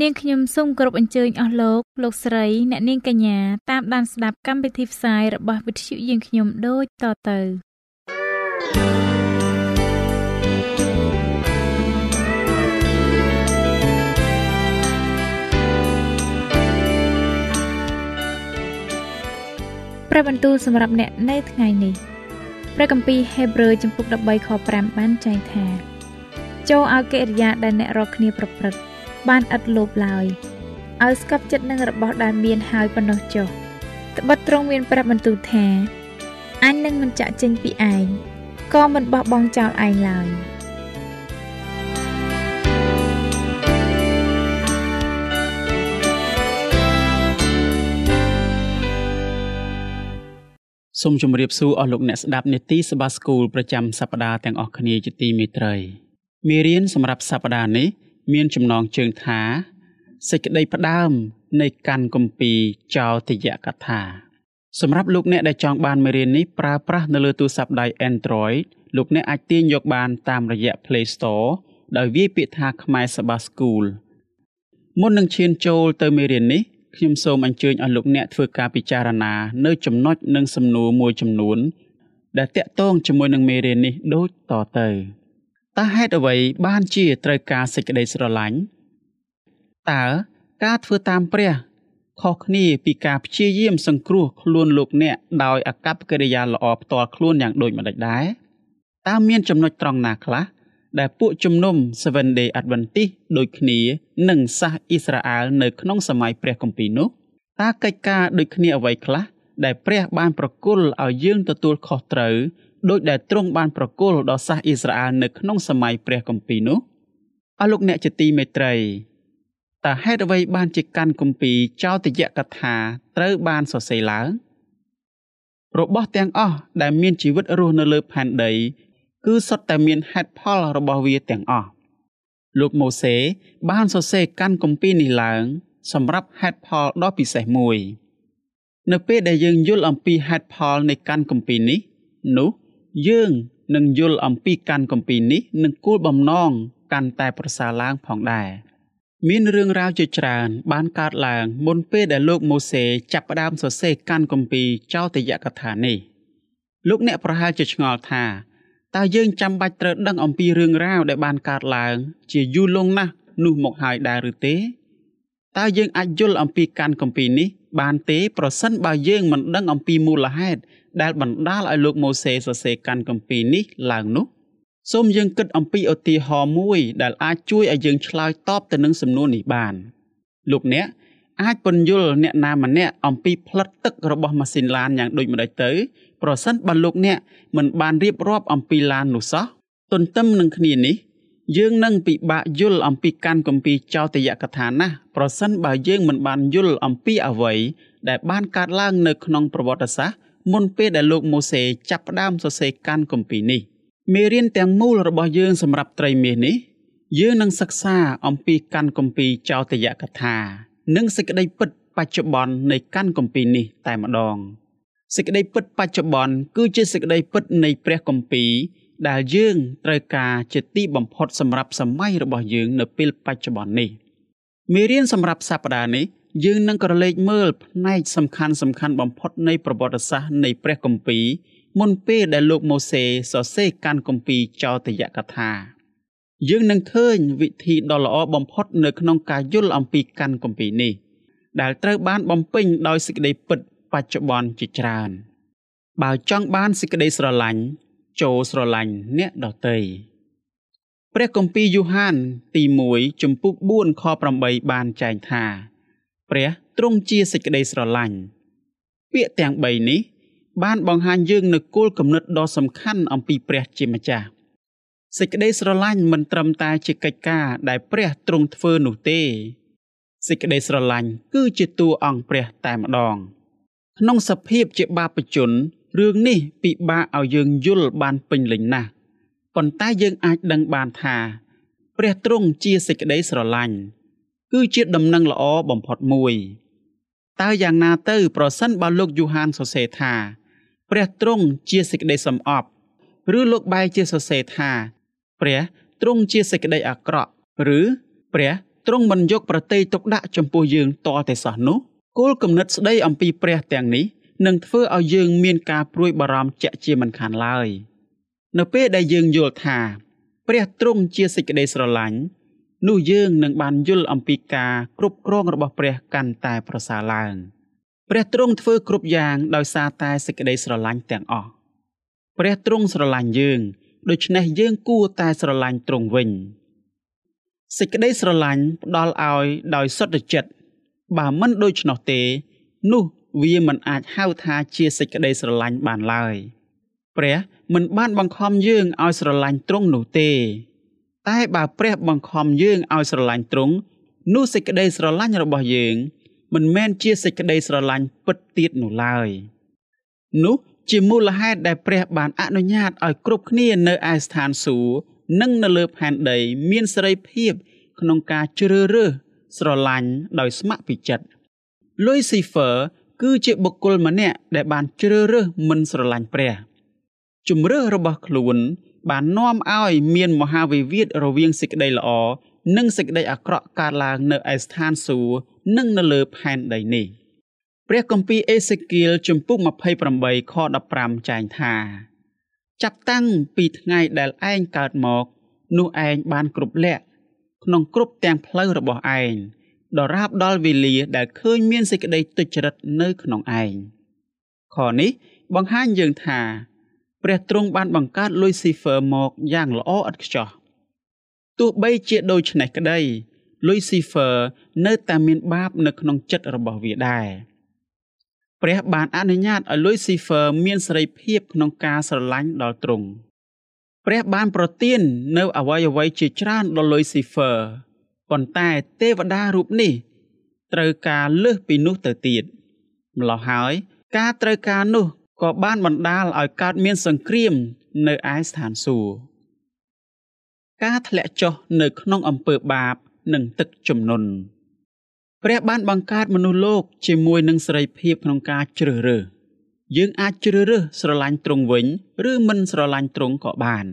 នាងខ្ញុំសូមគោរពអញ្ជើញអស់លោកលោកស្រីអ្នកនាងកញ្ញាតាមដានស្ដាប់កម្មវិធីផ្សាយរបស់វិទ្យុយើងខ្ញុំដូចតទៅព្រះបន្ទូលសម្រាប់អ្នកនៅថ្ងៃនេះព្រះគម្ពីរហេព្រើរចំពុក13ខ5បានចែងថា ចូលឲ្យកិរិយាដែលអ្នករកគ្នាប្រព្រឹត្ត បានឥតលោភឡើយឲ្យស្កប់ចិត្តនឹងរបស់ដែលមានហើយប៉ុណ្ណោះចុះត្បិតត្រង់មានប្រាប់បន្ទូលថាអញនឹងមិនចាក់ចេញពីឯងក៏មិនបោះបង់ចោលឯងឡើយសូមជម្រាបសួរអស់លោកអ្នកស្ដាប់នេតិសបាស្គូលប្រចាំសប្ដាហ៍ទាំងអស់គ្នាជាទីមេត្រីមេរៀនសម្រាប់សប្ដាហ៍នេះ មានចំណងជើងថាសេចក្តីផ្ដើមនៃកាន់គម្ពីរចោទយកថាសម្រាប់លោកអ្នកដែលចង់បានមេរៀននេះប្រើប្រាស់នៅលើទូរស័ព្ទដៃ Android លោកអ្នកអាចទាញយកបានតាមរយៈ Play Store ដោយវាយពាក្យថាខ្មែរសបាស្គូលមុននឹងឈានចូលទៅមេរៀននេះខ្ញុំសូមអញ្ជើញអស់លោកអ្នកធ្វើការពិចារណា នៅចំណុចនិងសំណួរមួយចំនួន ដែលតាក់ទងជាមួយនឹងមេរៀននេះដូចតទៅ តើហេតុអ្វីបានជាត្រូវការសេចក្តីស្រឡាញ់តើការធ្វើតាមព្រះខុសគ្នាពីការព្យាយាមសង្គ្រោះខ្លួនលោកអ្នកដោយអកប្បកិរិយាល្អផ្ទាល់ខ្លួនយ៉ាងដូចម្តេចដែរតើមានចំណុចត្រង់ណាខ្លះដែលពួកជំនុំ Seven Day Adventist ដូចគ្នានឹងសាសអ៊ីស្រាអែលនៅក្នុងសម័យព្រះគម្ពីរនោះតើកិច្ចការដូចគ្នាអ្វីខ្លះដែលព្រះបានប្រគល់ឲ្យយើងទទួលខុសត្រូវ ដោយដែលទ្រង់បានប្រគល់ដល់សាសអ៊ីស្រាអែលនៅក្នុងសម័យព្រះគម្ពីរនោះអស់លោកអ្នកជាទីមេត្រីតើហេតុអ្វីបានជាកាន់គម្ពីរចោទយកថាត្រូវបានសរសេរឡើងរបស់ទាំងអស់ដែលមានជីវិតរស់នៅលើផែនដី គឺសុទ្ធតែមានហេតុផលរបស់វាទាំងអស់លោកម៉ូសេ បានសរសេរកាន់គម្ពីរនេះឡើង សម្រាប់ហេតុផលដ៏ពិសេសមួយ នៅពេលដែលយើងយល់អំពីហេតុផលនៃកាន់គម្ពីរនេះ នោះ យើងនឹងយល់អំពីកាន់គម្ពីរនេះនឹងគោលបំណងកាន់តែប្រសើរឡើងផងដែរមានរឿងរ៉ាវជាច្រើន បានកើតឡើងមុនពេលដែលលោកម៉ូសេចាប់ផ្ដើមសរសេរកាន់គម្ពីរចោទយកថានេះលោកអ្នកប្រហែលជាឆ្ងល់ថាតើយើងចាំបាច់ត្រូវដឹងអំពីរឿងរ៉ាវដែលបានកើតឡើង ជាយូរលង់ណាស់នោះមកហើយដែរឬទេតើយើងអាចយល់អំពីកាន់គម្ពីរនេះបានទេប្រសិនបើយើងមិនដឹងអំពីមូលហេតុ ដែលបណ្ដាលឲ្យលោកម៉ូសេសរសេរកាន់គម្ពីរនេះឡើងនោះសូមយើងគិតអំពីឧទាហរណ៍មួយ ដែលអាចជួយឲ្យយើងឆ្លើយតបទៅនឹងសំណួរនេះបាន លោកអ្នកអាចពន្យល់អ្នកណាម្នាក់អំពីផ្លិតទឹករបស់ម៉ាស៊ីនឡានយ៉ាងដូចម្តេចទៅប្រសិនបើលោកអ្នកមិនបានរៀបរាប់អំពីឡាននោះសោះទន្ទឹមនឹងគ្នានេះ យើងនឹងពិបាកយល់អំពីកាន់គម្ពីរចោទយកថាណាស់ប្រសិនបើយើងមិនបានយល់អំពីអ្វីដែលបានកើតឡើងនៅក្នុងប្រវត្តិសាស្ត្រ មុនពេលដែលលោកម៉ូសេចាប់ផ្ដើមសរសេរកាន់គម្ពីរនេះមេរៀនទាំងមូលរបស់យើងសម្រាប់ត្រីមាសនេះយើងនឹងសិក្សាអំពីកាន់គម្ពីរចោទយកថា និងសេចក្តីពិតបច្ចុប្បន្ននៃកាន់គម្ពីរនេះតែម្ដងសេចក្តីពិតបច្ចុប្បន្នគឺជាសេចក្តីពិតនៃព្រះគម្ពីរដែលយើងត្រូវការជាទីបំផុតសម្រាប់សម័យរបស់យើងនៅពេលបច្ចុប្បន្ននេះមេរៀនសម្រាប់សប្តាហ៍នេះ យើងនឹងក្រឡេកមើលផ្នែកសំខាន់សំខាន់បំផុតនៃប្រវត្តិសាស្ត្រនៃព្រះគម្ពីរមុនពេលដែលលោកម៉ូសេសរសេរកាន់គម្ពីរចោទយកថាយើងនឹងឃើញវិធីដ៏ល្អបំផុតនៅក្នុងការយល់អំពីកាន់គម្ពីរនេះ ដែលត្រូវបានបំពេញដោយសេចក្តីពិតបច្ចុប្បន្នជាច្រើន បើចង់បានសេចក្តីស្រឡាញ់ចូលស្រឡាញ់អ្នកដទៃព្រះគម្ពីរយូហានទី1ចំពុក4ខ8បានចែងថា ព្រះទ្រង់ជាសេចក្តីស្រឡាញ់ពាក្យទាំង3នេះ បានបង្ហាញយើងនូវគោលគំនិតដ៏សំខាន់អំពីព្រះជាម្ចាស់សេចក្តីស្រឡាញ់មិនត្រឹមតែជាកិច្ចការដែលព្រះទ្រង់ធ្វើនោះទេសេចក្តីស្រឡាញ់គឺជាតួអង្គព្រះតែម្ដង ក្នុងសភាពជាបាបជនរឿងនេះពិបាកឲ្យយើងយល់បានពេញលេញណាស់ប៉ុន្តែយើងអាចដឹងបានថា ព្រះទ្រង់ជាសេចក្តីស្រឡាញ់ គឺជាដំណឹងល្អបំផុតមួយតើយ៉ាងណាទៅ ប្រសិនបើលោកយូហានសរសេរថា ព្រះទ្រង់ជាសេចក្តីសំអប់ឬលោកបែរជាសរសេរថា ព្រះទ្រង់ជាសេចក្តីអាក្រក់ឬ ព្រះទ្រង់មិនយកប្រតិយទុកដាក់ចំពោះយើងតតែសោះនោះគោលគំនិតស្ដីអំពីព្រះទាំងនេះនឹងធ្វើឲ្យយើងមានការព្រួយបារម្ភជាក់ជាមិនខានឡើយនៅពេលដែលយើងយល់ថា ព្រះទ្រង់ជាសេចក្តីស្រឡាញ់ នោះយើងនឹងបានយល់អំពីការគ្រប់គ្រងរបស់ព្រះកាន់តែប្រសើរឡើងព្រះទ្រង់ធ្វើគ្រប់យ៉ាងដោយសារតែសេចក្តីស្រឡាញ់ទាំងអស់ព្រះទ្រង់ស្រឡាញ់យើងដូច្នេះយើងគួរតែស្រឡាញ់ទ្រង់វិញសេចក្តីស្រឡាញ់ផ្ដល់ឲ្យដោយសុទ្ធចិត្តបើមិនដូច្នោះទេ នោះវាមិនអាចហៅថាជាសេចក្តីស្រឡាញ់បានឡើយព្រះមិនបានបង្ខំយើងឲ្យស្រឡាញ់ទ្រង់នោះទេ តែបើព្រះបង្ខំយើងឲ្យស្រឡាញ់ទ្រង់នោះសេចក្តីស្រឡាញ់របស់យើង មិនមែនជាសេចក្តីស្រឡាញ់ពិតទៀតនោះឡើយនោះជាមូលហេតុដែលព្រះបានអនុញ្ញាតឲ្យគ្រប់គ្នានៅឯស្ថានសួគ៌និងនៅលើផែនដីមានសេរីភាពក្នុងការជ្រើសរើសស្រឡាញ់ដោយស្ម័គ្រពីចិត្ត Lucifer គឺជាបុគ្គលម្នាក់ដែលបានជ្រើសរើសមិនស្រឡាញ់ព្រះជំរឿសរបស់ខ្លួន បាននាំឲ្យមានមហាវិវាទរវាងសេចក្តីល្អនិងសេចក្តីអាក្រក់កើតឡើងនៅឯស្ថានសួគ៌និងនៅលើផែនដីនេះ។ព្រះគម្ពីរអេសេគៀលជំពូក28ខ15ចែងថា ចាប់តាំងពីថ្ងៃដែលឯងកើតមកនោះឯងបានគ្រប់លក្ខក្នុងគ្រប់ទាំងផ្លូវរបស់ឯងដរាបដល់វេលាដែលឃើញមានសេចក្តីទុច្ចរិតនៅក្នុងឯងខនេះបង្ហាញយើងថា ព្រះទ្រង់បានបង្កើតលុយស៊ីហ្វឺមកយ៉ាងល្អឥតខ្ចោះទោះបីជាដូច្នេះក្តីលុយស៊ីហ្វឺនៅតែមានបាបនៅក្នុងចិត្តរបស់វាដែរព្រះបានអនុញ្ញាតឲ្យលុយស៊ីហ្វឺមានសេរីភាពក្នុងការស្រឡាញ់ដល់ទ្រង់ព្រះបានប្រទាននៅអវ័យអ្វីជាច្រើនដល់លុយស៊ីហ្វឺប៉ុន្តែទេវតារូបនេះ ត្រូវការលើសពីនោះទៅទៀតម្ល៉េះហើយ ការត្រូវការនោះ ក៏បានបណ្ដាលឲ្យកើតមានសង្គ្រាមនៅឯស្ថានសួគ៌ការធ្លាក់ចុះនៅក្នុងអំពើបាបនិងទឹកជំនន់ព្រះបានបង្កើតមនុស្សលោកជាមួយនឹងសេរីភាពក្នុងការជ្រើសរើសយើងអាចជ្រើសរើសស្រឡាញ់ទ្រង់វិញឬមិនស្រឡាញ់ទ្រង់ក៏បាន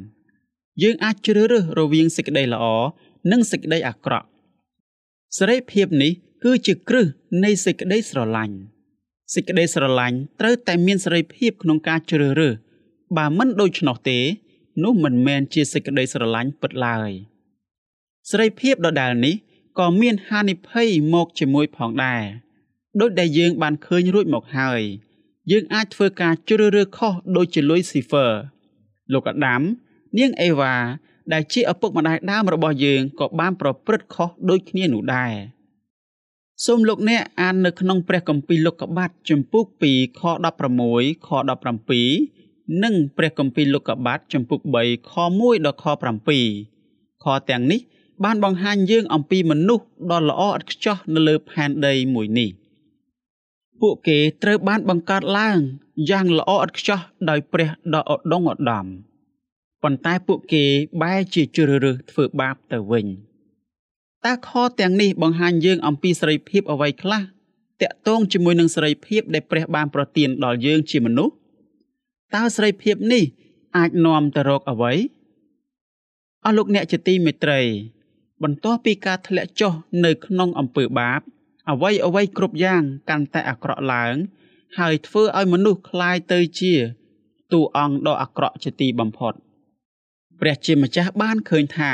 យើងអាចជ្រើសរើសរវាងសេចក្តីល្អនិងសេចក្តីអាក្រក់សេរីភាពនេះគឺជាគ្រឹះនៃសេចក្តីស្រឡាញ់ សេចក្តីស្រឡាញ់ត្រូវតែមានសេរីភាពក្នុងការជ្រើសរើសបើមិនដូច្នោះទេ នោះមិនមែនជាសេចក្តីស្រឡាញ់ពិតឡើយសេរីភាពដដែលនេះក៏មានហានិភ័យមកជាមួយផងដែរដូចដែលយើងបានឃើញរួចមកហើយ យើងអាចធ្វើការជ្រើសរើសខុសដូចជាលុយស៊ីហ្វឺលោកអាដាម នាងអេវ៉ាដែលជាឪពុកម្ដាយដើមរបស់យើងក៏បានប្រព្រឹត្តខុសដូចគ្នានោះដែរ សូមលោកអ្នកអាននៅក្នុងព្រះគម្ពីរលោកុបាទជំពូក2ខ16ខ17និងព្រះគម្ពីរលោកុបាទជំពូក3ខ1ដល់ខ7ខទាំងនេះ បានបង្ហាញយើងអំពីមនុស្សដ៏ល្អឥតខ្ចោះនៅលើផែនដីមួយនេះ ពួកគេត្រូវបានបង្កើតឡើងយ៉ាងល្អឥតខ្ចោះដោយព្រះដ៏ឧត្តមឧត្តមប៉ុន្តែពួកគេបែរជាជ្រើសរើសធ្វើបាបទៅវិញ តើខទាំងនេះបង្ហាញយើងអំពីសេរីភាពអ្វីខ្លះតាក់ទងជាមួយនឹងសេរីភាពដែលព្រះបានប្រទានដល់យើងជាមនុស្សតើសេរីភាពនេះអាចនាំទៅរកអ្វីអស់លោកអ្នកជាទីមេត្រីបន្ទាប់ពីការធ្លាក់ចុះនៅក្នុងអំពើបាបអ្វីអ្វីគ្រប់យ៉ាងកាន់តែអាក្រក់ឡើង ហើយធ្វើឲ្យមនុស្សคล้ายទៅជាតួអង្គដ៏អាក្រក់ជាទីបំផុតព្រះជាម្ចាស់បានឃើញថា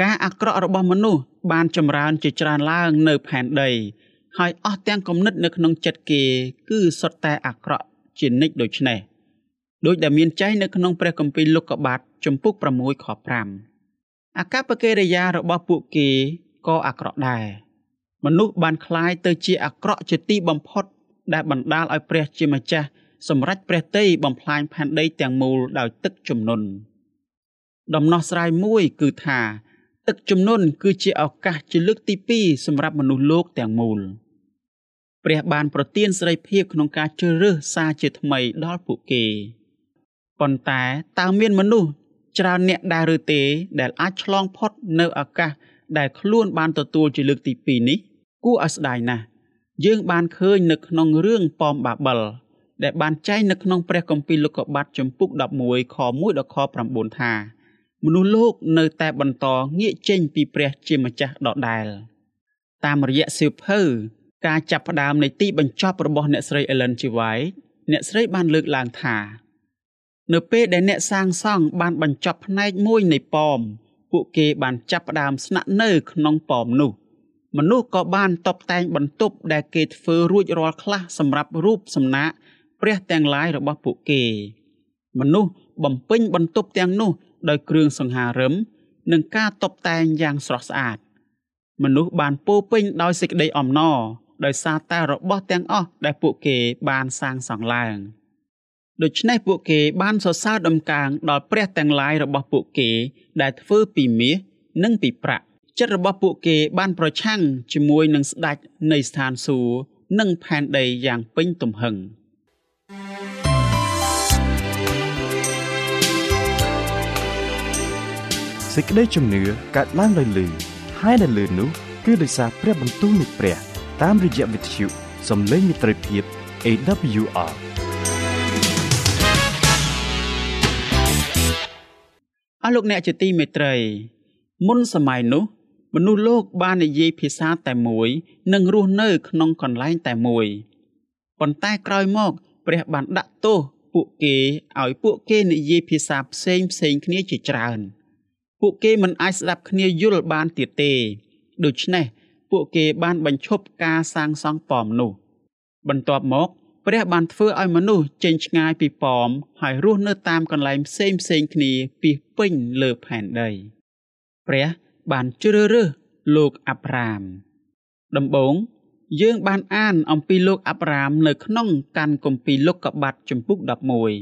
ការអាក្រក់របស់មនុស្សបានចម្រើនជាច្រើនឡើងនៅផែនដី ហើយអស់ទាំងគំនិតនៅក្នុងចិត្តគេ គឺសុទ្ធតែអាក្រក់ជានិច្ចដូច្នេះដោយដែលមានចែងនៅក្នុងព្រះគម្ពីរលោកុបាទជំពូក6ខ5អាកប្បកិរិយារបស់ពួកគេក៏អាក្រក់ដែរមនុស្សបានคล้ายទៅជាអាក្រក់ជាទីបំផុត ដែលបណ្ដាលឲ្យព្រះជាម្ចាស់សម្រេចព្រះតីបំផ្លាញផែនដីទាំងមូលដោយទឹកជំនន់ ដំណោះស្រាយមួយគឺថា ទឹកជំនន់គឺជាឱកាសជាលើកទី2សម្រាប់មនុស្សលោកទាំងមូលព្រះបានប្រទានសេរីភាពក្នុងការជ្រើសរើសសារជាថ្មីដល់ពួកគេប៉ុន្តែតើមានមនុស្សច្រើនអ្នកដែរឬទេ ដែលអាចឆ្លងផុតនៅឱកាសដែលខ្លួនបានទទួលជាលើកទី2នេះគួរឲ្យស្ដាយណាស់យើងបានឃើញនៅក្នុងរឿងប៉មបាបិលដែលបានចែងនៅក្នុងព្រះគម្ពីរលោកុបាទចំពុក11ខ1ដល់ខ9ថា មនុស្សលោកនៅតែបន្តងាកចេញពីព្រះជាម្ចាស់ដដែល តាមរយៈសៀវភៅការចាប់ផ្ដើមនៃទីបញ្ចប់របស់អ្នកស្រី Ellen G. White អ្នកស្រីបានលើកឡើងថានៅពេលដែលអ្នកសាងសង់បានបញ្ចប់ផ្នែកមួយនៃប៉មពួកគេបានចាប់ផ្ដើមស្នាក់នៅក្នុងប៉មនោះ មនុស្សក៏បានតបតែងបន្ទប់ដែលគេធ្វើរួចរាល់ខ្លះសម្រាប់រូបសំណាកព្រះទាំងឡាយរបស់ពួកគេ មនុស្សបំពេញបន្ទប់ទាំងនោះ ដោយគ្រឿងសង្ហារឹមនិងការតបតែងយ៉ាងស្រស់ស្អាត មនុស្សបានពោពេញដោយសេចក្តីអំណរដោយសារតែរបស់ទាំងអស់ដែលពួកគេបានសាងសង់ឡើងដូច្នេះពួកគេបានសរសើរដំកើងដល់ព្រះទាំងឡាយរបស់ពួកគេ ដែលធ្វើពីមាសនិងពីប្រាក់ចិត្តរបស់ពួកគេបានប្រឆាំងជាមួយនឹងស្ដេចនៃស្ថានសួគ៌និងផែនដីយ៉ាងពេញទំហឹង សេចក្តីជំនឿកើតឡើងដោយលឺហើយដែលលឺនោះគឺដោយសារព្រះបន្ទូលនៃព្រះ តាមរយៈវិទ្យុសំឡេងមិត្តភាព AWR អស់លោកអ្នកជាទីមេត្រី មុនសម័យនោះ មនុស្សលោកបាននិយាយភាសាតែមួយនិងរស់នៅ ក្នុងកន្លែងតែមួយប៉ុន្តែក្រោយមក ព្រះបានដាក់ទោសពួកគេឲ្យពួកគេនិយាយភាសាផ្សេងផ្សេងគ្នាជាច្រើន ពួកគេមិនអាចស្ដាប់គ្នាយល់បានទៀតទេ ដូច្នេះពួកគេបានបញ្ឈប់ការសាងសង់ប៉មនោះ បន្ទាប់មក ព្រះបានធ្វើឲ្យមនុស្សចេញឆ្ងាយពីប៉មហើយរស់នៅតាមកន្លែងផ្សេងផ្សេងគ្នាពីពេញលើផែនដី ព្រះបានជ្រើសរើសលោកអាប់រ៉ាម ដំបូងយើងបានអានអំពីលោកអាប់រ៉ាមនៅក្នុងកាន់គម្ពីរលោកកបាត់ចំពុក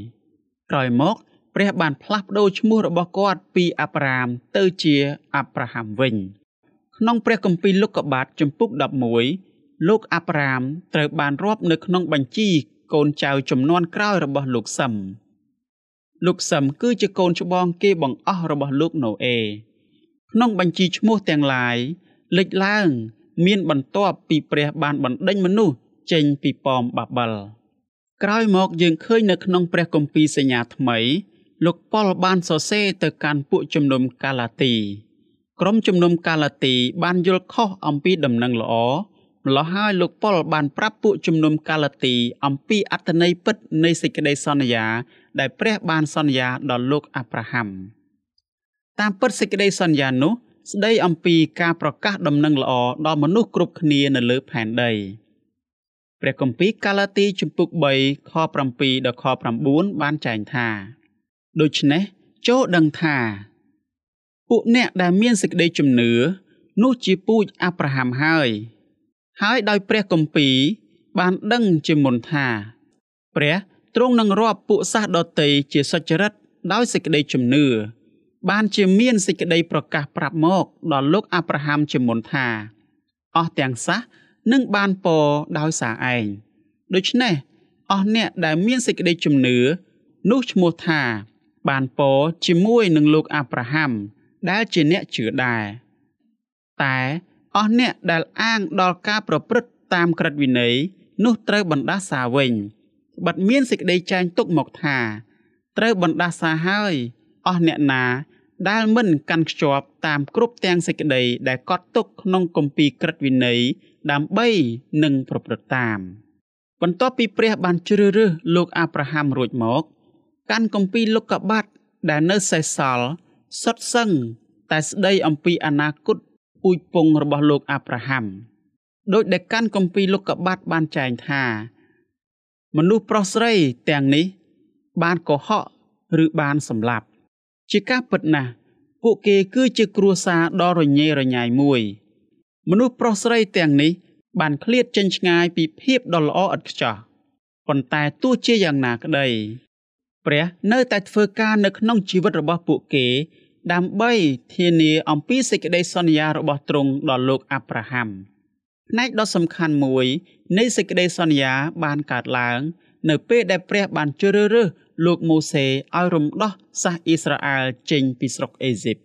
11ក្រោយមក ព្រះបានផ្លាស់ប្ដូរឈ្មោះរបស់គាត់ពីអាប់រ៉ាមទៅជាអាប់រ៉ាហាំវិញក្នុងព្រះគម្ពីរលោកកបាត់ចំពុក11លោកអាប់រ៉ាមត្រូវបានរាប់នៅក្នុងបញ្ជីកូនចៅចំនួនក្រោយរបស់លោកសឹមលោកសឹមគឺជាកូនច្បងគេបង្អស់របស់លោកណូអេក្នុងបញ្ជីឈ្មោះទាំងឡាយលេចឡើង មានបន្ទាប់ពីព្រះបានបណ្ដេញមនុស្សចេញពីប៉មបាបិលក្រោយមកយើងឃើញនៅក្នុងព្រះគម្ពីរសញ្ញាថ្មី លោកប៉ុលបានសរសេរទៅកាន់ពួកជំនុំកាឡាទី ក្រុមជំនុំកាឡាទី បានយល់ខុសអំពីដំណឹងល្អម្ល៉េះហើយលោកប៉ុលបានប្រាប់ពួកជំនុំកាឡាទី អំពីអត្តន័យពិតនៃសេចក្តីសន្យា ដែលព្រះបានសន្យាដល់លោកអាប់រ៉ាហាំតាមពិតសេចក្តីសន្យានោះ ស្ដីអំពីការប្រកាសដំណឹងល្អដល់មនុស្សគ្រប់គ្នានៅលើផែនដីព្រះគម្ពីរកាឡាទីជំពូក3ខ7ដល់ខ9បានចែងថា ដូច្នេះចូលដឹងថា ពួកអ្នកដែលមានសេចក្តីជំនឿនោះជាពូជអាប់រ៉ាហាំហើយ ហើយដោយព្រះគម្ពីរបានដឹងជាមុនថា ព្រះទ្រង់នឹងរាប់ពួកសាសដតីជាសុចរិតដោយសេចក្តីជំនឿបានជាមានសេចក្តីប្រកាសប្រាប់មកដល់លោកអាប់រ៉ាហាំជាមុនថាអស់ទាំងសះនឹងបានពរដោយសារឯងដូច្នេះអស់អ្នកដែលមានសេចក្តីជំនឿនោះឈ្មោះថា បានពរជាមួយនឹងលោកអាប់រ៉ាហាំដែលជាអ្នកជឿដែរតែអស់អ្នកដែលអាងដល់ការប្រព្រឹត្តតាមក្រឹតវិន័យនោះត្រូវបណ្ដាសាវិញបាត់មានសេចក្តីចែងទុកមកថាត្រូវបណ្ដាសាហើយអស់អ្នកណាដែលមិនកាន់ខ្ជាប់តាមគ្រប់ទាំងសេចក្តីដែលកត់ទុកក្នុងគម្ពីរក្រឹតវិន័យដើម្បីនឹងប្រព្រឹត្តតាម បន្ទាប់ពីព្រះបានជ្រើសរើសលោកអាប់រ៉ាហាំរួចមក កាន់គម្ពីរលោកកបាត់ដែលនៅសេសសល់សុទ្ធសឹងតែស្ដីអំពីអនាគតពូជពងរបស់លោកអាប់រ៉ាហាំដោយដែលកាន់គម្ពីរលោកកបាត់បានចែងថាមនុស្សប្រុសស្រីទាំងនេះ បានកុហកឬបានសម្លាប់ ជាការពិតណាស់ពួកគេគឺជាគ្រួសារដ៏រញ៉េរញ៉ៃមួយ មនុស្សប្រុសស្រីទាំងនេះ បានឃ្លាតចេញឆ្ងាយពីភាពដ៏ល្អឥតខ្ចោះប៉ុន្តែទោះជាយ៉ាងណាក្តី ព្រះនៅតែធ្វើការនៅក្នុងជីវិតរបស់ពួកគេ ដើម្បីធានាអំពីសេចក្តីសន្យារបស់ទ្រង់ដល់លោកអាប់រ៉ាហាំផ្នែកដ៏សំខាន់មួយនៃសេចក្តីសន្យាបានកើតឡើង នៅពេលដែលព្រះបានជ្រើសរើសលោកម៉ូសេឲ្យរំដោះសាសអ៊ីស្រាអែលចេញពីស្រុកអេស៊ីប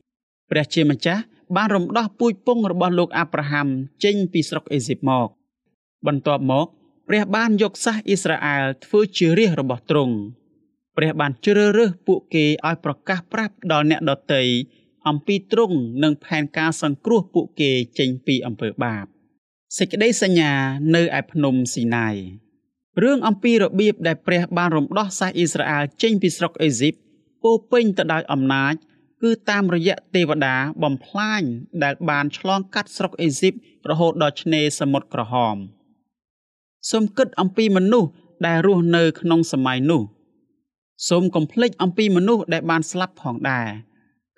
ព្រះជាម្ចាស់បានរំដោះពូជពងរបស់លោកអាប់រ៉ាហាំចេញពីស្រុកអេស៊ីបមក បន្ទាប់មក ព្រះបានយកសាសអ៊ីស្រាអែលធ្វើជារាជរបស់ទ្រង់ ព្រះបានជ្រើសរើសពួកគេឲ្យប្រកាសប្រាប់ដល់អ្នកដទៃអំពីទ្រង់និងផែនការសង្គ្រោះពួកគេចេញពីអំពើបាបសេចក្តីសញ្ញានៅឯភ្នំស៊ីណាយរឿងអំពីរបៀបដែលព្រះបានរំដោះសាសអ៊ីស្រាអែលចេញពីស្រុកអេស៊ីបពោពេញទៅដោយអំណាច គឺតាមរយៈទេវតាបំផ្លាញដែលបានឆ្លងកាត់ស្រុកអេស៊ីបរហូតដល់ឆ្នេរសមុទ្រក្រហមសូមគិតអំពីមនុស្សដែលរស់នៅក្នុងសម័យនោះ សូមកុំភ្លេចអំពីមនុស្សដែលបានស្លាប់ផងដែរ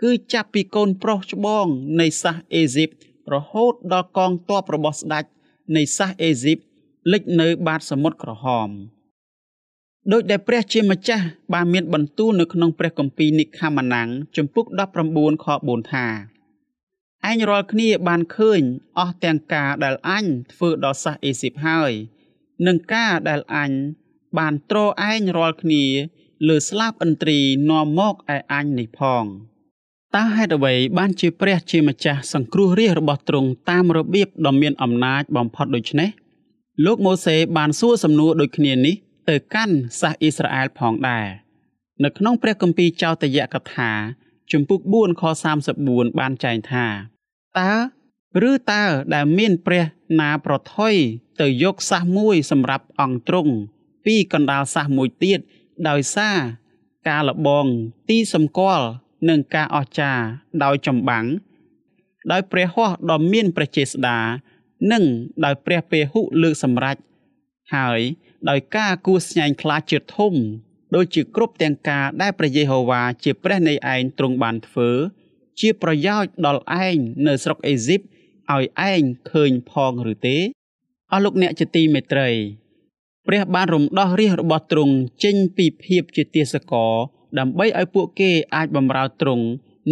គឺចាប់ពីកូនប្រុសច្បងនៃសាសអេស៊ីបរហូតដល់កងទ័ពរបស់ស្ដេចនៃសាសអេស៊ីបលិចនៅបាតសមុទ្រក្រហមដោយដែលព្រះជាម្ចាស់បានមានបន្ទូលនៅក្នុងព្រះគម្ពីរនិខាម៉ាណាំងជំពូក19ខ4ថាឯងរាល់គ្នាបានឃើញអស់ទាំងការដែលអញធ្វើដល់សាសអេស៊ីបហើយ និងការដែលអញបានត្រឯងរាល់គ្នា លើស្លាបឥន្ទ្រីនាំមកឯអញនេះផងតើហេតុអ្វីបានជាព្រះជាម្ចាស់សង្គ្រោះរាជរបស់ទ្រង់តាមរបៀបដ៏មានអំណាចបំផុតដូច្នេះលោកម៉ូសេបានសួរសំណួរដូចគ្នានេះទៅកាន់សាសអ៊ីស្រាអែលផងដែរនៅក្នុងព្រះគម្ពីរចោទយកថាជំពូក4ខ34បានចែងថាតើឬតើដែលមានព្រះណាប្រថុយទៅយកសាសមួយសម្រាប់អង្គទ្រង់ពីកណ្ដាលសាសមួយទៀត ដោយសារការលបងទីសម្គាល់និងការអស្ចារ្យដោយចម្បាំងដោយព្រះហស្ថដ៏មានព្រះចេស្តានិងដោយព្រះពេហុលើកសម្រេចហើយដោយការគួស្ញែងខ្លាចជាធំដូចជាគ្រប់ទាំងការដែលព្រះយេហូវ៉ាជាព្រះនៃឯងទ្រង់បានធ្វើ ជាប្រយោជន៍ដល់ឯងនៅស្រុកអេស៊ីបឲ្យឯងឃើញផងឬទេអស់លោកអ្នកជាទីមេត្រី ព្រះបានរំដោះរាជរបស់ទ្រង់ចេញពីភាពជាទាសករដើម្បីឲ្យពួកគេអាចបម្រើទ្រង់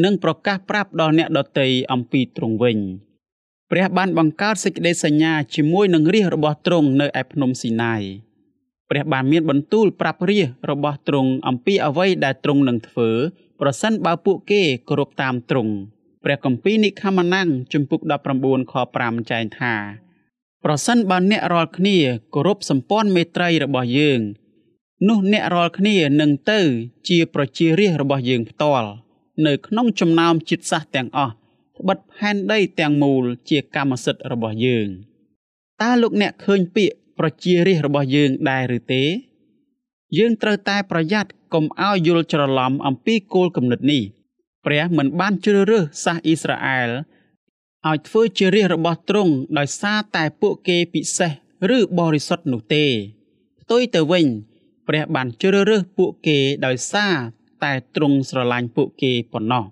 និងប្រកាសប្រាប់ដល់អ្នកដទៃអំពីទ្រង់វិញព្រះបានបង្កើតសេចក្តីសញ្ញាជាមួយនឹងរាជរបស់ទ្រង់នៅឯភ្នំស៊ីណាយព្រះបានមានបន្ទូលប្រាប់រាជរបស់ទ្រង់អំពីអ្វីដែលទ្រង់នឹងធ្វើប្រសិនបើពួកគេគោរពតាមទ្រង់ព្រះគម្ពីរនិខាម៉ាណាំងជំពូក19ខ5ចែងថា ប្រសិនបើអ្នករាល់គ្នាគោរពសម្ព័ន្ធមេត្រីរបស់យើង នោះអ្នករាល់គ្នានឹងទៅជាប្រជារាស្ត្ររបស់យើងផ្ទាល់នៅក្នុងចំណោមជាតិសាសន៍ទាំងអស់ត្បិតផែនដីទាំងមូលជាកម្មសិទ្ធិរបស់យើងតើលោកអ្នកឃើញពាក្យប្រជារាស្ត្ររបស់យើងដែរឬទេ យើងត្រូវតែប្រយ័ត្នកុំឲ្យយល់ច្រឡំអំពីគោលគំនិតនេះ ព្រះមិនបានជ្រើសរើសសាសអ៊ីស្រាអែល ឲ្យធ្វើជារាជរបស់ទ្រង់ដោយសារតែពួកគេពិសេសឬបរិសុទ្ធនោះទេផ្ទុយទៅវិញ ព្រះបានជ្រើសរើសពួកគេដោយសារតែទ្រង់ស្រឡាញ់ពួកគេប៉ុណ្ណោះ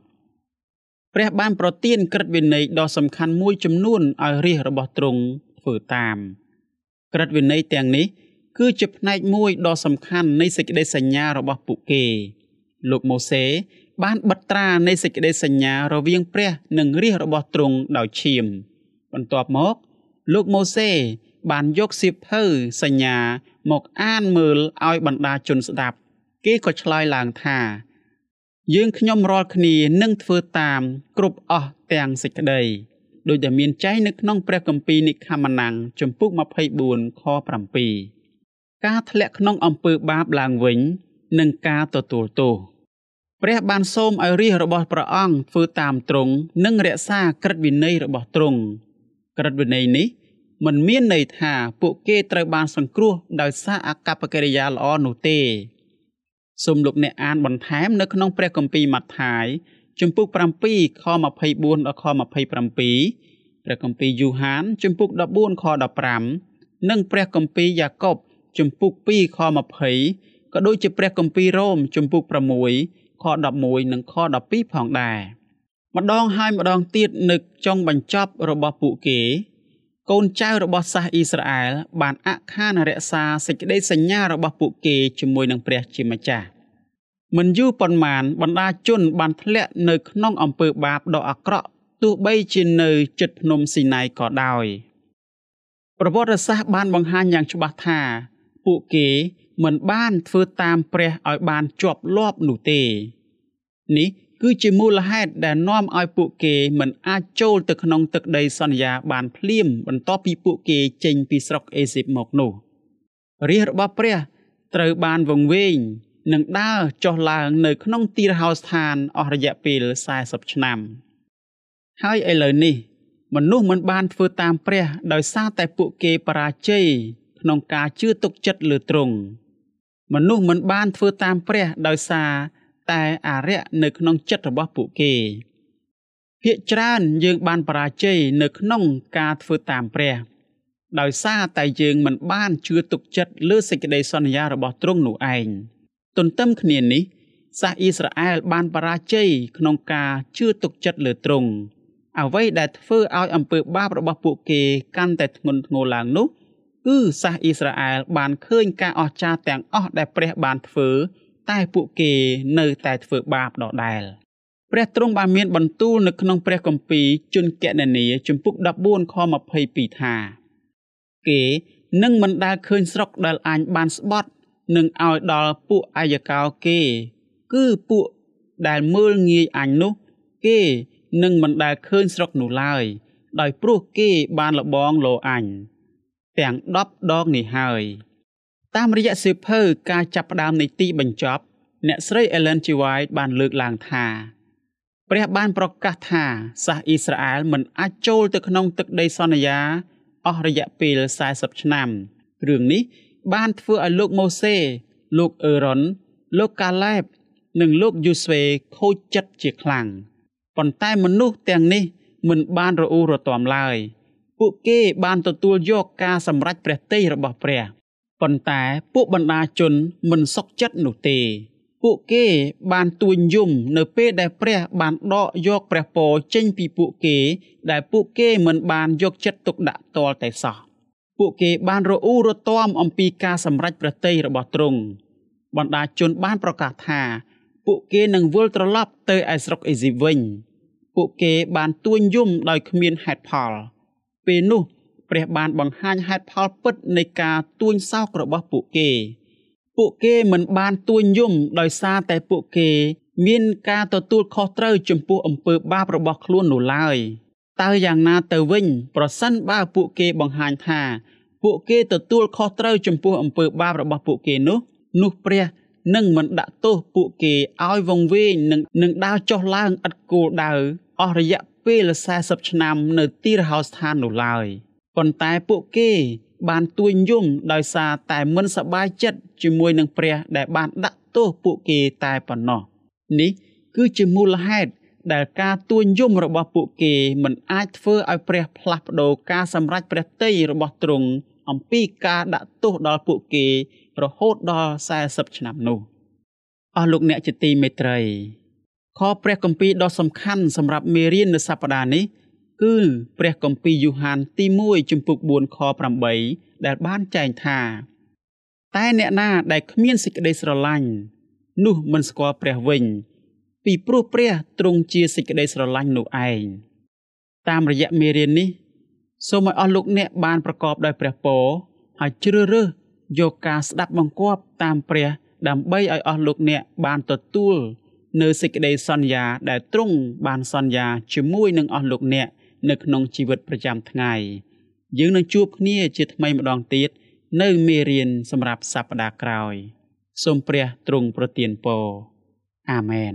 ព្រះបានប្រទានក្រឹតវិន័យដ៏សំខាន់មួយចំនួនឲ្យរាជរបស់ទ្រង់ធ្វើតាមក្រឹតវិន័យទាំងនេះ គឺជាផ្នែកមួយដ៏សំខាន់នៃសេចក្តីសញ្ញារបស់ពួកគេ លោកម៉ូសេ បានបិទត្រានៃសេចក្តីសញ្ញារវាងព្រះនិងរាជរបស់ទ្រង់ដោយឈាម បន្ទាប់មក លោកម៉ូសេបានយកសៀវភៅសញ្ញាមកអានមើលឲ្យបណ្ដាជនស្ដាប់ គេក៏ឆ្លើយឡើងថា យើងខ្ញុំរាល់គ្នានឹងធ្វើតាមគ្រប់អស់ទាំងសេចក្តីដោយដែលមានចែងនៅក្នុងព្រះគម្ពីរនិខាម៉ាណាំងជំពូក24ខ7ការធ្លាក់ក្នុងអំពើបាបឡើងវិញ និងការទទួលទោស ព្រះបានសូមឲ្យរាជរបស់ព្រះអង្គធ្វើតាមទ្រង់និងរក្សាក្រឹតវិន័យរបស់ទ្រង់ក្រឹតវិន័យនេះមិនមានន័យថាពួកគេត្រូវបានសង្គ្រោះដោយសារអកប្បកិរិយាល្អនោះទេសូមលោកអ្នកអានបន្ថែមនៅក្នុងព្រះគម្ពីរម៉ាថាយជំពូក7ខ24ដល់ខ27ព្រះគម្ពីរយូហានជំពូក14ខ15និងព្រះគម្ពីរយ៉ាកុបជំពូក2ខ20ក៏ដូចជាព្រះគម្ពីររ៉ូមជំពូក6 ខ11និងខ12ផងដែរម្ដងហើយម្ដងទៀតនឹកចុងបញ្ចប់របស់ពួកគេ កូនចៅរបស់សាសអ៊ីស្រាអែលបានអខានរក្សាសេចក្តីសញ្ញារបស់ពួកគេជាមួយនឹងព្រះជាម្ចាស់មិនយូរប៉ុន្មានបណ្ដាជនបានធ្លាក់នៅក្នុងអំពើបាបដ៏អាក្រក់ទោះបីជានៅជិតភ្នំស៊ីណៃក៏ដោយប្រវត្តិសាស្ត្របានបង្ហាញយ៉ាងច្បាស់ថា ពួកគេ មិនបានធ្វើតាមព្រះឲ្យបានជាប់លាប់នោះទេនេះគឺជាមូលហេតុដែលនាំឲ្យពួកគេមិនអាចចូលទៅក្នុងទឹកដីសន្យាបានភ្លាមបន្ទាប់ពីពួកគេចេញពីស្រុកអេស៊ីបមកនោះរាជរបស់ព្រះត្រូវបានវង្វេងនិងដើរចុះឡើងនៅក្នុងទីរហោស្ថានអស់រយៈពេល40ឆ្នាំ ហើយឥឡូវនេះ មនុស្សមិនបានធ្វើតាមព្រះដោយសារតែពួកគេបរាជ័យក្នុងការជឿទុកចិត្តលើទ្រង់ មនុស្សមិនបានធ្វើតាមព្រះដោយសារតែអារៈនៅក្នុងចិត្តរបស់ពួកគេភាកច្រើនយើងបានបរាជ័យនៅក្នុងការធ្វើតាមព្រះ ដោយសារតែយើងមិនបានជឿទុកចិត្តលើសេចក្តីសន្យារបស់ទ្រង់នោះឯងទន្ទឹមគ្នានេះសាសអ៊ីស្រាអែលបានបរាជ័យក្នុងការជឿទុកចិត្តលើទ្រង់អ្វីដែលធ្វើឲ្យអំពើបាបរបស់ពួកគេកាន់តែធ្ងន់ធ្ងរឡើងនោះ គឺសាសអ៊ីស្រាអែលបានឃើញការអស្ចារ្យទាំងអស់ដែលព្រះបានធ្វើ តែពួកគេនៅតែធ្វើបាបដដែលព្រះទ្រង់បានមានបន្ទូលនៅក្នុងព្រះគម្ពីរជនកណនីជំពូក14ខ22ថាគេនឹងមិនដែលឃើញស្រុកដែលអញបានស្បត់នឹងឲ្យដល់ពួកអាយកោគេ គឺពួកដែលមើលងាយអញនោះ គេនឹងមិនដែលឃើញស្រុកនោះឡើយ ដោយព្រោះគេបានលបងលោអញ ទាំង10ដងនេះហើយតាមរយៈសៀវភៅការចាប់ផ្ដើមនៃទីបញ្ចប់ អ្នកស្រី Ellen G. White បានលើកឡើងថាព្រះបានប្រកាសថាសាសអ៊ីស្រាអែលមិនអាចចូលទៅក្នុងទឹកដីសន្យាអស់រយៈពេល40ឆ្នាំរឿងនេះបានធ្វើឲ្យលោកម៉ូសេ លោកអឺរ៉ុនលោកកាឡែបនិងលោកយូស្វេខូចចិត្តជាខ្លាំងប៉ុន្តែមនុស្សទាំងនេះមិនបានរអ៊ូរទាំឡើយ ពួកគេបានទទួលយកការសម្រេចព្រះទ័យរបស់ព្រះប៉ុន្តែពួកបណ្ដាជនមិនសុខចិត្តនោះទេ ពួកគេបានទួញយំនៅពេលដែលព្រះបានដកយកព្រះពរចេញពីពួកគេ ដែលពួកគេមិនបានយកចិត្តទុកដាក់តលតែសោះពួកគេបានរអ៊ូរទាំអំពីការសម្រេចព្រះទ័យរបស់ទ្រង់បណ្ដាជនបានប្រកាសថា ពួកគេនឹងវិលត្រឡប់ទៅឯស្រុកអេស៊ីបវិញពួកគេបានទួញយំដោយគ្មានហេតុផល ពេលនោះព្រះបានបង្ហាញហេតុផលពិតនៃការទួញសោករបស់ពួកគេ ពួកគេមិនបានទួញយំដោយសារតែពួកគេ មានការទទួលខុសត្រូវចំពោះអំពើបាបរបស់ខ្លួននោះឡើយតើយ៉ាងណាទៅវិញ ប្រសិនបើពួកគេបង្ហាញថា ពួកគេទទួលខុសត្រូវចំពោះអំពើបាបរបស់ពួកគេនោះ នោះព្រះនឹងមិនដាក់ទោសពួកគេឲ្យវង្វេងនឹងនឹងដើរចុះឡើងឥតគោលដៅអស់រយៈ ពេល40ឆ្នាំនៅទីរហោស្ថាននោះឡើយប៉ុន្តែពួកគេបានទួញយំដោយសារតែមិនសប្បាយចិត្តជាមួយនឹងព្រះដែលបានដាក់ទោសពួកគេតែប៉ុណ្ណោះនេះគឺជាមូលហេតុដែលការទួញយំរបស់ពួកគេមិនអាចធ្វើឲ្យព្រះផ្លាស់ប្ដូរការសម្រេចព្រះទ័យរបស់ទ្រង់អំពីការដាក់ទោសដល់ពួកគេរហូតដល់40ឆ្នាំនោះអស់លោកអ្នកជាទីមេត្រី ខព្រះគម្ពីរដ៏សំខាន់សម្រាប់មេរៀននៅសប្តាហ៍នេះគឺព្រះគម្ពីរយូហានទី1ជំពូក4ខ8ដែលបានចែងថា តែអ្នកណាដែលគ្មានសេចក្តីស្រឡាញ់នោះមិនស្គាល់ព្រះវិញ ពីព្រោះព្រះទ្រង់ជាសេចក្តីស្រឡាញ់នោះឯងតាមរយៈមេរៀននេះសូមឲ្យអស់លោកអ្នកបានប្រកបដោយព្រះពរហើយជ្រើសរើសយកការស្ដាប់បង្គាប់តាមព្រះដើម្បីឲ្យអស់លោកអ្នកបានទទួល នៅសេចក្តីសន្យាដែលទ្រង់បានសន្យាជាមួយនឹងអស់លោកអ្នកនៅក្នុងជីវិតប្រចាំថ្ងៃយើងនឹងជួបគ្នាជាថ្មីម្ដងទៀតនៅមេរៀនសម្រាប់សប្តាហ៍ក្រោយសូមព្រះទ្រង់ប្រទានពរអាមែន